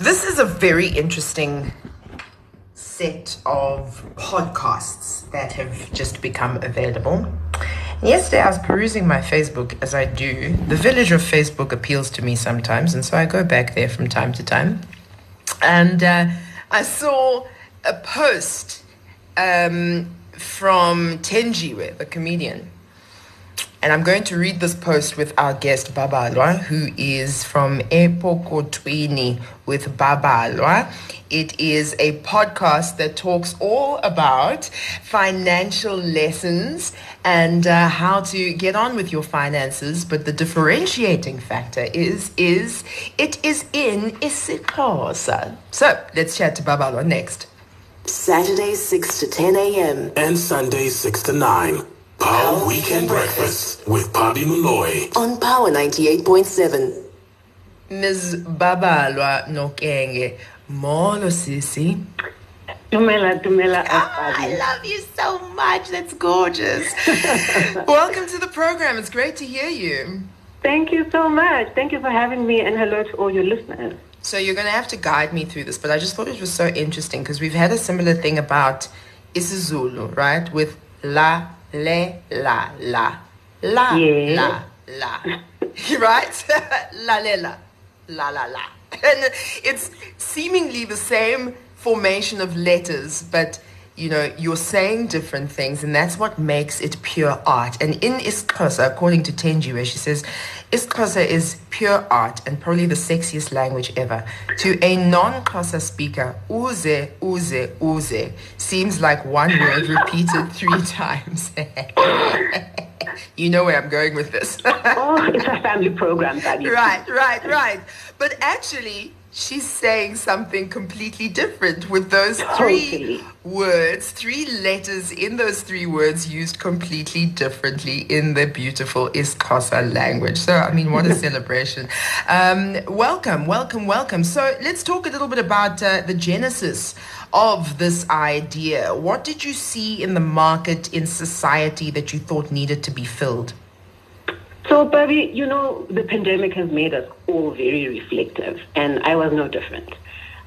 This is a very interesting set of podcasts that have just become available. Yesterday, I was perusing my Facebook as I do. The village of Facebook appeals to me sometimes, and so I go back there from time to time. And uh, I saw a post um, from Thenjiwe, the comedian, and I'm going to read this post with our guest Babalwa, who is from Epokothweni with Babalwa. It is a podcast that talks all about financial lessons and uh, how to get on with your finances. But the differentiating factor is is it is in isiXhosa. So let's chat to Babalwa next. Saturdays 6 to 10 a.m. and Sundays 6 to 9. Power Weekend Breakfast with Bobby Malloy. on Power 98.7. Ms. Babalwa Nokenge. Molo sisi. Tumela, Tumela, Ah, I love you so much. That's gorgeous. Welcome to the program. It's great to hear you. Thank you so much. Thank you for having me, and hello to all your listeners. So you're going to have to guide me through this, but I just thought it was so interesting because we've had a similar thing about isiZulu, right? With la, le, la, la, la, Yeah. la, la, right? la, le, la, la, la, la. And it's seemingly the same formation of letters, but you know, you're saying different things, and that's what makes it pure art. And in isiXhosa, according to Tenji, where she says, isiXhosa is pure art and probably the sexiest language ever. To a non-Xhosa speaker, uze, uze, uze seems like one word repeated three times. you know where I'm going with this. Oh, it's a family program, Daddy. Right, right, right. But actually, she's saying something completely different with those three Totally. words, three letters in those three words used completely differently in the beautiful isiXhosa language. So, I mean, what a celebration. Um, welcome, welcome, welcome. So, let's talk a little bit about uh, the genesis of this idea. What did you see in the market, in society, that you thought needed to be filled? So, Bobby, you know, the pandemic has made us all very reflective, and I was no different.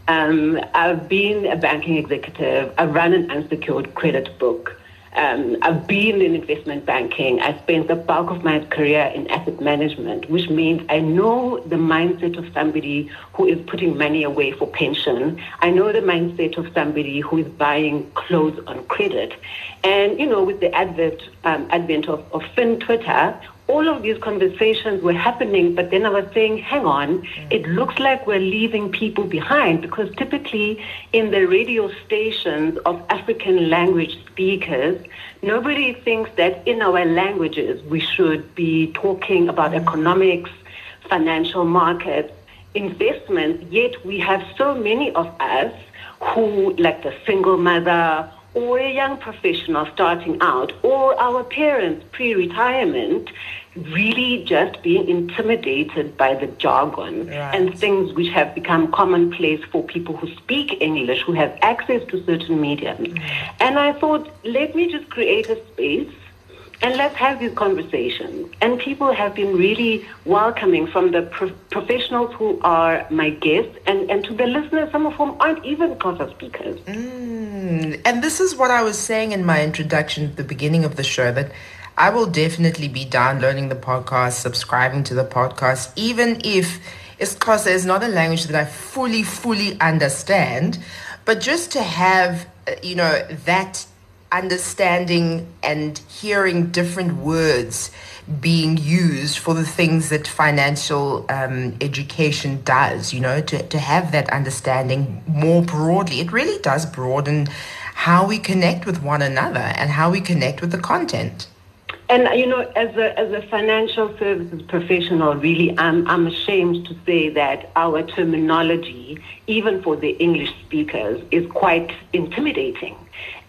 Um, I've been a banking executive. I run an unsecured credit book. Um, I've been in investment banking. I spent the bulk of my career in asset management, which means I know the mindset of somebody who is putting money away for pension. I know the mindset of somebody who is buying clothes on credit. And, you know, with the advent, um, advent of, of Fin Twitter, all of these conversations were happening, but then I was saying, hang on, mm. it looks like we're leaving people behind because typically in the radio stations of African language speakers, nobody thinks that in our languages we should be talking about mm. economics, financial markets, investments, yet we have so many of us who, like the single mother or a young professional starting out, or our parents pre retirement, really just being intimidated by the jargon Right. and things which have become commonplace for people who speak English, who have access to certain mediums. Mm. And I thought, let me just create a space and let's have these conversations. And people have been really welcoming from the pro- professionals who are my guests and, and to the listeners, some of whom aren't even Xhosa speakers. Mm, and this is what I was saying in my introduction at the beginning of the show that I will definitely be downloading the podcast, subscribing to the podcast, even if isiXhosa is not a language that I fully, fully understand, but just to have, uh, you know, that understanding and hearing different words being used for the things that financial um, education does, you know, to, to have that understanding more broadly. It really does broaden how we connect with one another and how we connect with the content. And you know, as a as a financial services professional, really, I'm I'm ashamed to say that our terminology, even for the English speakers, is quite intimidating,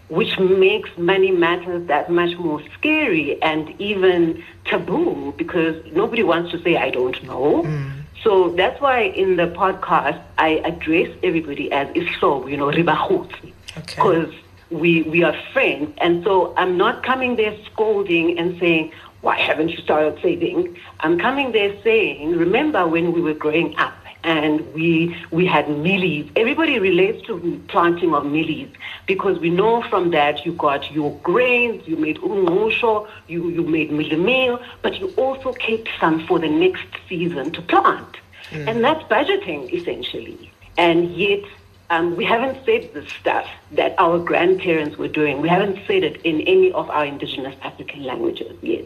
which makes money matters that much more scary and even taboo because nobody wants to say I don't know. Mm. So that's why in the podcast I address everybody as islobo, you know, ribahutsi, Okay. because we we are friends, and so I'm not coming there scolding and saying, "Why haven't you started saving?" I'm coming there saying, "Remember when we were growing up and we we had mealies. Everybody relates to planting of mealies because we know from that you got your grains, you made umngqusho, you you made meal, but you also kept some for the next season to plant, mm. and that's budgeting essentially. And yet um, we haven't said the stuff that our grandparents were doing. We haven't said it in any of our indigenous African languages yet.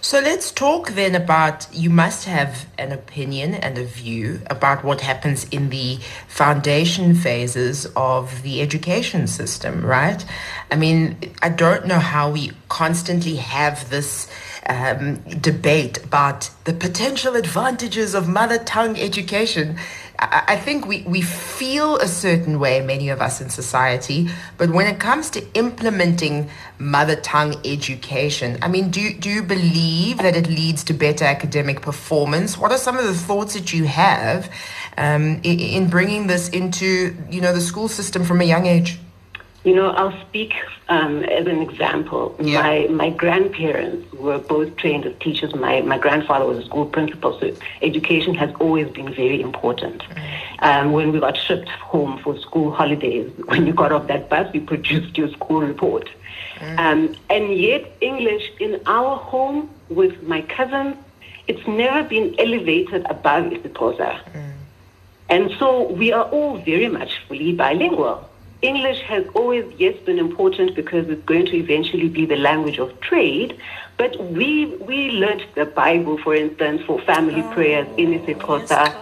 So let's talk then about you must have an opinion and a view about what happens in the foundation phases of the education system, right? I mean, I don't know how we constantly have this um, debate about the potential advantages of mother tongue education. I think we, we feel a certain way, many of us in society, but when it comes to implementing mother tongue education, I mean, do, do you believe that it leads to better academic performance? What are some of the thoughts that you have um, in, in bringing this into, you know, the school system from a young age? You know, I'll speak um, as an example. Yeah. My my grandparents were both trained as teachers. My my grandfather was a school principal, so education has always been very important. Um, when we got shipped home for school holidays, when you got off that bus, you produced your school report. Um, and yet, English in our home with my cousins, it's never been elevated above isiXhosa. And so we are all very much fully bilingual. English has always, yes, been important because it's going to eventually be the language of trade. But we we learned the Bible, for instance, for family prayers in isiXhosa.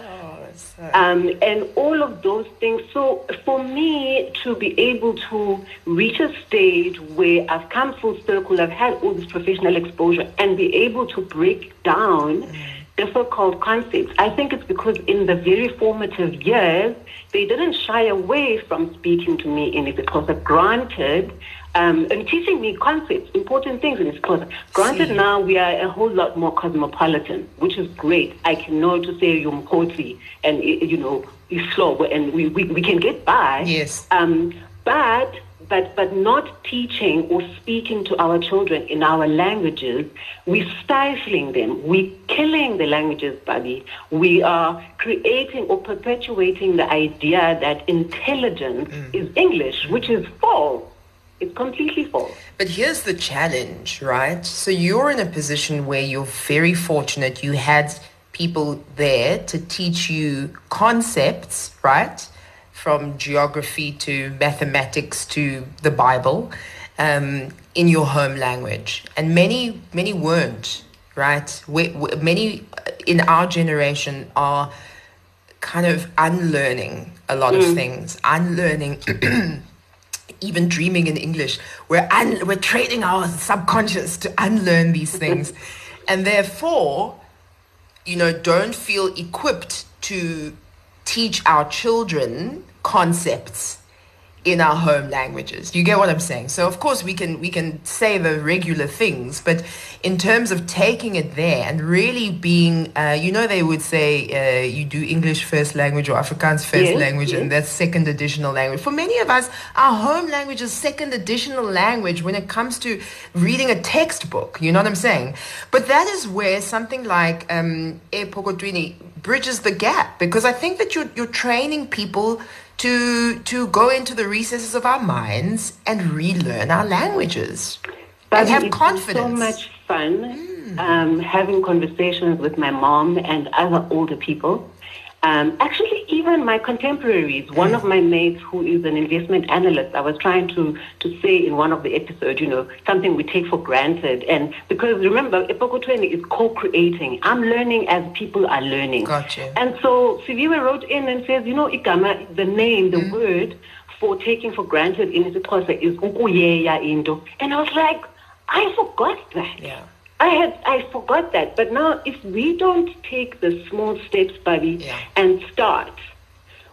Um, and all of those things. So for me to be able to reach a stage where I've come full circle, I've had all this professional exposure and be able to break down difficult concepts, I think it's because in the very formative years, they didn't shy away from speaking to me in it isiXhosa. Granted, um, and teaching me concepts, important things in isiXhosa. Granted, See. now we are a whole lot more cosmopolitan, which is great. I can know to say Yumkoti and, you know, Islobo, and we, we, we can get by. Yes. Um, but but but not teaching or speaking to our children in our languages, we're stifling them. We're killing the languages, buddy. We are creating or perpetuating the idea that intelligence mm. is English, which is false. It's completely false. But here's the challenge, right? So you're in a position where you're very fortunate. You had people there to teach you concepts, right? From geography to mathematics to the Bible um, in your home language. And many, many weren't, right? We, we, many in our generation are kind of unlearning a lot of things, unlearning even dreaming in English. We're un- we're training our subconscious to unlearn these things, and therefore, you know, don't feel equipped to teach our children concepts in our home languages. You get what I'm saying? So of course we can we can say the regular things, but in terms of taking it there and really being, uh, you know, they would say uh, you do English first language or Afrikaans first Yes, language, and that's second additional language. For many of us, our home language is second additional language when it comes to reading a textbook. You know what I'm saying? But that is where something like um, E Pokotwini bridges the gap because I think that you're, you're training people to to go into the recesses of our minds and relearn our languages and But have it's confidence. so much fun um, having conversations with my mom and other older people. Um, actually, even my contemporaries. One of my mates, who is an investment analyst, I was trying to to say in one of the episodes, you know, something we take for granted, and because remember, Epoko Training is co-creating. I'm learning as people are learning. Gotcha. And so Siviwe wrote in and says, you know, Igama, the name, the word for taking for granted in isiXhosa is ukuyeya into. And I was like, I forgot that. Yeah. I had I forgot that. But now if we don't take the small steps, buddy, Yeah. and start,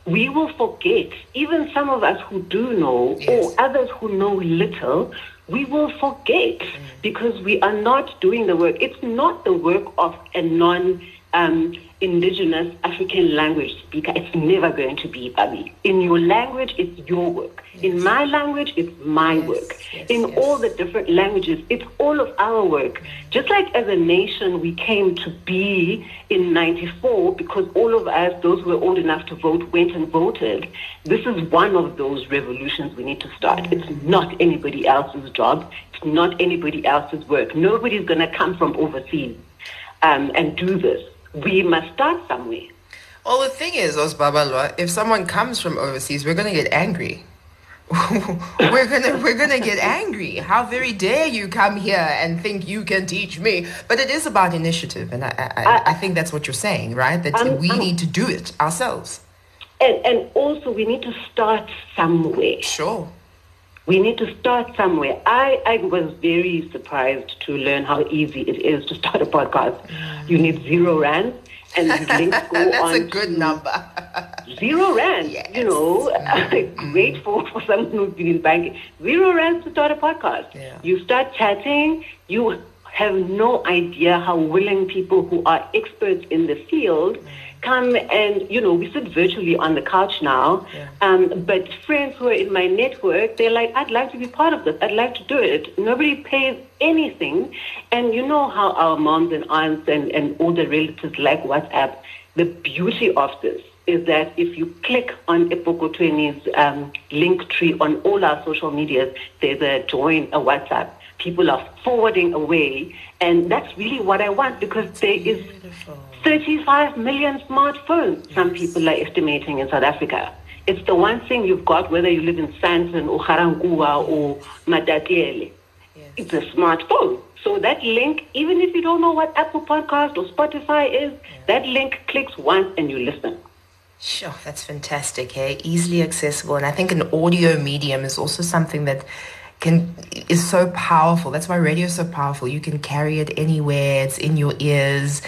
we will forget. Even some of us who do know Yes. or others who know little, we will forget mm. because we are not doing the work. It's not the work of a non um, indigenous African language speaker, it's never going to be Babi. In your language, it's your work. In my language, it's my Yes, work. yes, In yes. all the different languages, it's all of our work. Just like as a nation, we came to be in 94 because all of us, those who were old enough to vote, went and voted. This is one of those revolutions we need to start. It's not anybody else's job. It's not anybody else's work. Nobody's going to come from overseas um, and do this. We must start somewhere. Well, the thing is, Osbabalwa, if someone comes from overseas, we're gonna get angry. we're gonna we're gonna get angry. How very dare you come here and think you can teach me? But it is about initiative, and I I, I, I think that's what you're saying, right? That Um, we um, need to do it ourselves. And, and also, we need to start somewhere. Sure. We need to start somewhere. I, I was very surprised to learn how easy it is to start a podcast. You mm. need zero rand, and links go That's on a good number. Zero rand. Yes. You know, mm-hmm. great for, for someone who's been in banking. Zero rand to start a podcast. Yeah. You start chatting. You have no idea how willing people who are experts in the field come and you know we sit virtually on the couch now. Yeah. Um, but friends who are in my network, they're like, I'd like to be part of this. I'd like to do it. Nobody pays anything. And you know how our moms and aunts and, and older relatives like WhatsApp. The beauty of this is that if you click on Epokothweni's um, link tree on all our social medias, there's a join a WhatsApp. People are forwarding away. And that's really what I want because there is 35 million smartphones, some people are estimating in South Africa. It's the one thing you've got, whether you live in Sandton or Ga-Rankuwa or Matatiele. It's a smartphone. So that link, even if you don't know what Apple Podcast or Spotify is, that link clicks once and you listen. Sure, that's fantastic. Hey, easily accessible, and I think an audio medium is also something that can is so powerful. That's why radio is so powerful. You can carry it anywhere. It's in your ears,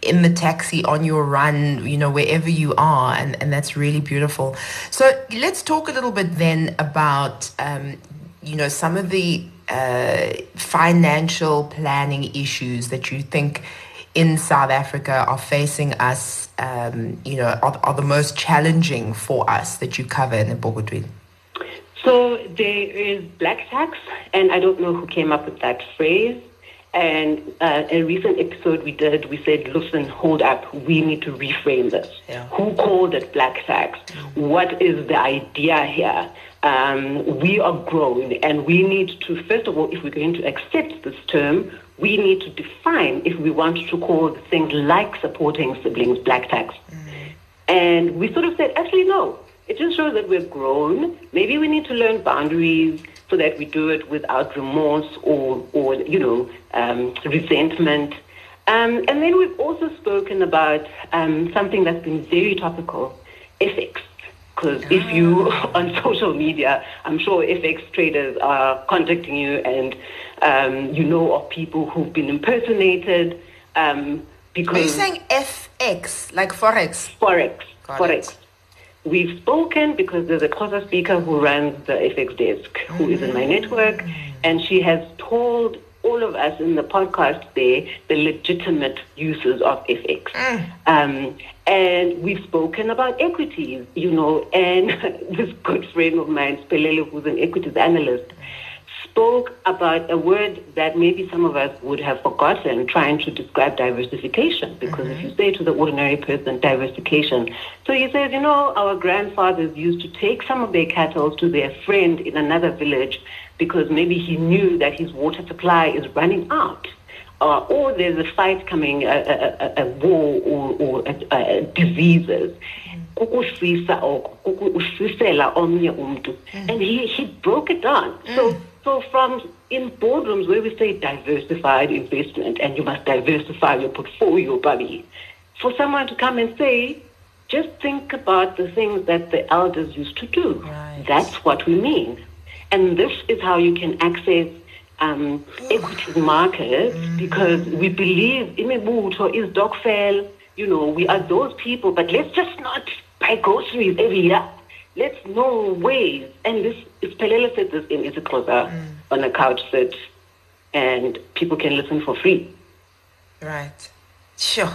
in the taxi, on your run, you know, wherever you are, and and that's really beautiful. So let's talk a little bit then about um, you know some of the uh, financial planning issues that you think in South Africa are facing us, um, you know, are, are the most challenging for us that you cover in the Bogotwin? There is black tax, and I don't know who came up with that phrase. And uh, a recent episode we did, we said, listen, hold up, we need to reframe this. Yeah. Who called it black tax? What is the idea here? Um, we are grown, and we need to, first of all, if we're going to accept this term, we need to define if we want to call things like supporting siblings black tax. And we sort of said, actually, no. It just shows that we're grown. Maybe we need to learn boundaries so that we do it without remorse or, or you know, um, resentment. Um, and then we've also spoken about um, something that's been very topical, ethics. Because if you on social media, I'm sure FX traders are contacting you, and um, you know of people who've been impersonated. Um, because Are you saying FX, like Forex? Forex. Got Forex. it. We've spoken because there's a Xhosa speaker who runs the FX desk who is in my network, and she has told all of us in the podcast there the legitimate uses of FX. Um, and we've spoken about equities, you know, and this good friend of mine, Spelele, who's an equities analyst, spoke about a word that maybe some of us would have forgotten trying to describe diversification. Because if mm-hmm. you say to the ordinary person diversification, so he says, you know, our grandfathers used to take some of their cattle to their friend in another village because maybe he mm-hmm. knew that his water supply is running out. Uh, or there's a fight coming, a, a, a, a war or, or uh, uh, diseases. Mm-hmm. Or kukushisela omnye umuntu. And he, he broke it down. So, mm. So from in boardrooms where we say diversified investment and you must diversify your portfolio, buddy, for someone to come and say, just think about the things that the elders used to do. Right. That's what we mean. And this is how you can access um, equities markets because we believe imibutho is stokvel. You know, we are those people, but let's just not buy groceries every year. Let's know ways. And this is Pelele said this in isiXhosa mm. on a couch sit, and people can listen for free. Right. Sure.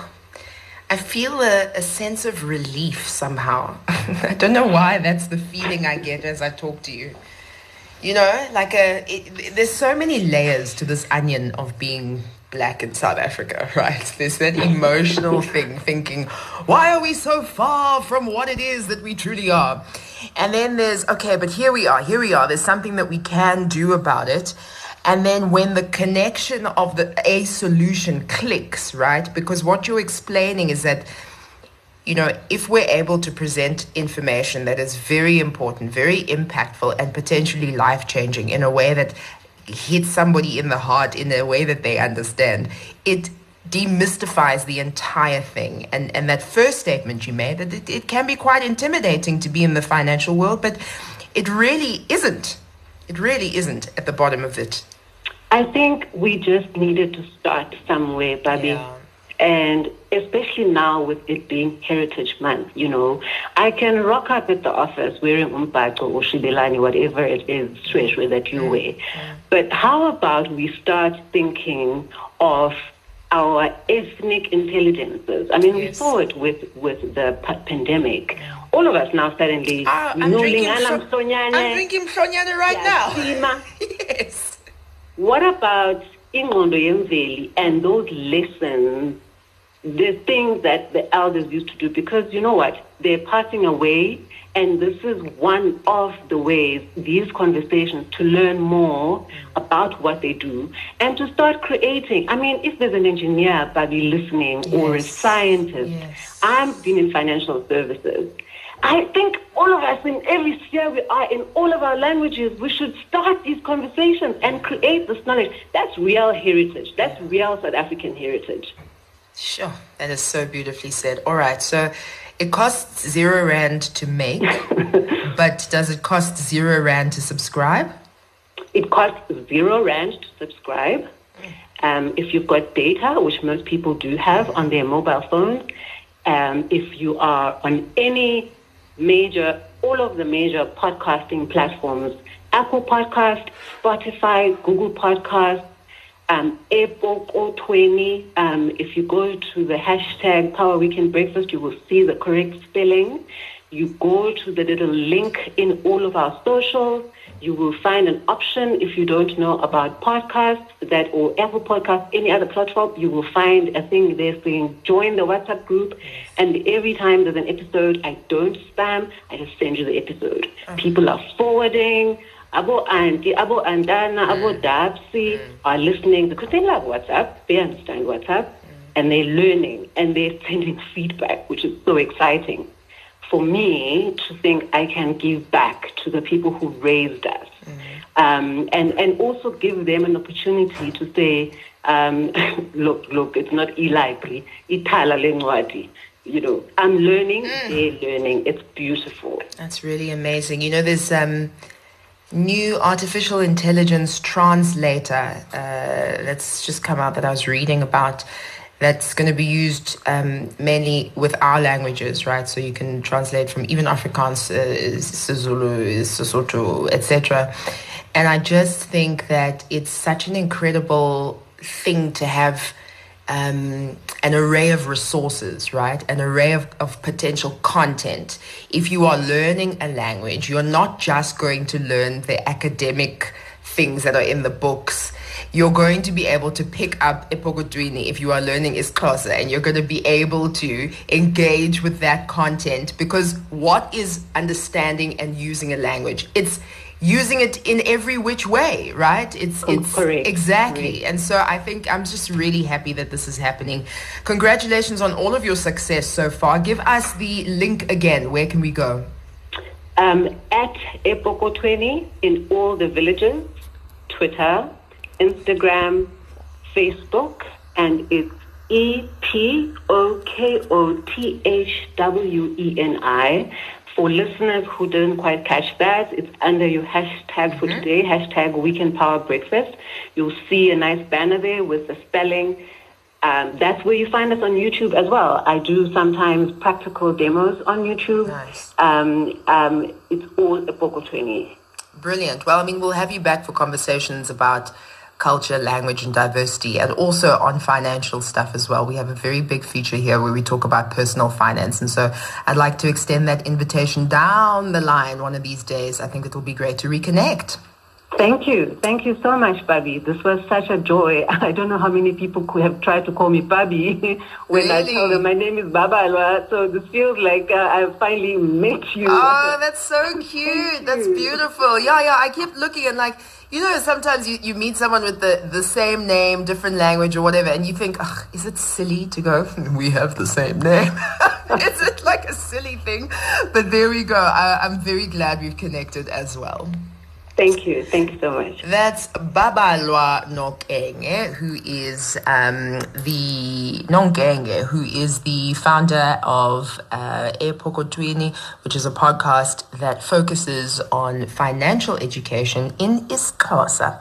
I feel a, a sense of relief somehow. I don't know why that's the feeling I get as I talk to you. You know, like a, it, there's so many layers to this onion of being black in South Africa, right? There's that emotional thing, thinking, why are we so far from what it is that we truly are? And then there's, okay, but here we are, here we are. There's something that we can do about it. And then when the connection of the a solution clicks, right? Because what you're explaining is that you know, if we're able to present information that is very important, very impactful, and potentially life changing in a way that hits somebody in the heart in a way that they understand, it demystifies the entire thing. And and that first statement you made that it, it can be quite intimidating to be in the financial world, but it really isn't. It really isn't at the bottom of it. I think we just needed to start somewhere, Bobby. Yeah. And especially now with it being Heritage Month, you know, I can rock up at the office wearing umbhaco or shibelani, whatever it is, shweshwe that you mm, wear. Mm. But how about we start thinking of our ethnic intelligences? I mean, yes. we saw it with, with the pandemic. Mm. All of us now suddenly, uh, I'm, drinking I'm drinking Mhlonyane right now. yes. What about Ingqondo Yemveli and those lessons the things that the elders used to do because you know what? They're passing away, and this is one of the ways, these conversations, to learn more about what they do and to start creating. I mean, if there's an engineer, Bobby, listening, yes. or a scientist, yes. I've been in financial services. I think all of us in every sphere we are, in all of our languages, we should start these conversations and create this knowledge. That's real heritage. That's real South African heritage. Sure, that is so beautifully said. All right, so it costs zero rand to make, but does it cost zero rand to subscribe? It costs zero rand to subscribe. Um, if you've got data, which most people do have on their mobile phones, um, if you are on any major, all of the major podcasting platforms, Apple Podcast, Spotify, Google Podcast, um, Epokothweni. Um, if you go to the hashtag Power Weekend Breakfast, you will see the correct spelling. You go to the little link in all of our socials. You will find an option if you don't know about podcasts that or Apple Podcasts, any other platform. You will find a thing there saying join the WhatsApp group. And every time there's an episode, I don't spam. I just send you the episode. Uh-huh. People are forwarding abo auntie, abo antana, mm. abo dapsi mm. are listening because they love WhatsApp, they understand WhatsApp, mm. and they're learning and they're sending feedback, which is so exciting for me to think I can give back to the people who raised us. Um, and, and also give them an opportunity to say, um, look, look, it's not e-library, itala lengwadi. You know, I'm learning, mm. they're learning. It's beautiful. That's really amazing. You know, there's um, new artificial intelligence translator uh, that's just come out that I was reading about that's going to be used um, mainly with our languages, right? So you can translate from even Afrikaans, uh, Sesotho, etc. And I just think that it's such an incredible thing to have um, an array of resources, right? An array of, of potential content. If you are learning a language, you're not just going to learn the academic things that are in the books. You're going to be able to pick up Epokothweni if you are learning isiXhosa and you're going to be able to engage with that content because what is understanding and using a language? It's using it in every which way, right? It's oh, it's correct. exactly. Correct. And so I think I'm just really happy that this is happening. Congratulations on all of your success so far. Give us the link again. Where can we go? Um, at Epokothweni in all the villages, Twitter, Instagram, Facebook, and it's E P O K O T H W E N I for listeners who didn't quite catch that, it's under your hashtag for mm-hmm. today, hashtag Weekend Power Breakfast. You'll see a nice banner there with the spelling. Um, that's where you find us on YouTube as well. I do sometimes practical demos on YouTube. Nice. Um, um, it's all a Epokothweni. Brilliant. Well, I mean, we'll have you back for conversations about culture, language, and diversity, and also on financial stuff as well. We have a very big feature here where we talk about personal finance. And so I'd like to extend that invitation down the line one of these days. I think it will be great to reconnect. Thank you. Thank you so much, Bobby. This was such a joy. I don't know how many people could have tried to call me Bobby when really? I tell them my name is Baba Alwa. So this feels like uh, I finally met you. Oh, that's so cute. that's beautiful. Yeah, yeah. I kept looking and like, you know, sometimes you, you meet someone with the, the same name, different language or whatever, and you think, is it silly to go, we have the same name? is it like a silly thing? But there we go. I, I'm very glad we've connected as well. Thank you. Thank you so much. That's Baba Babalwa Nokenge, who is um, the Nongenge, who is the founder of uh, Epokothweni, which is a podcast that focuses on financial education in isiXhosa.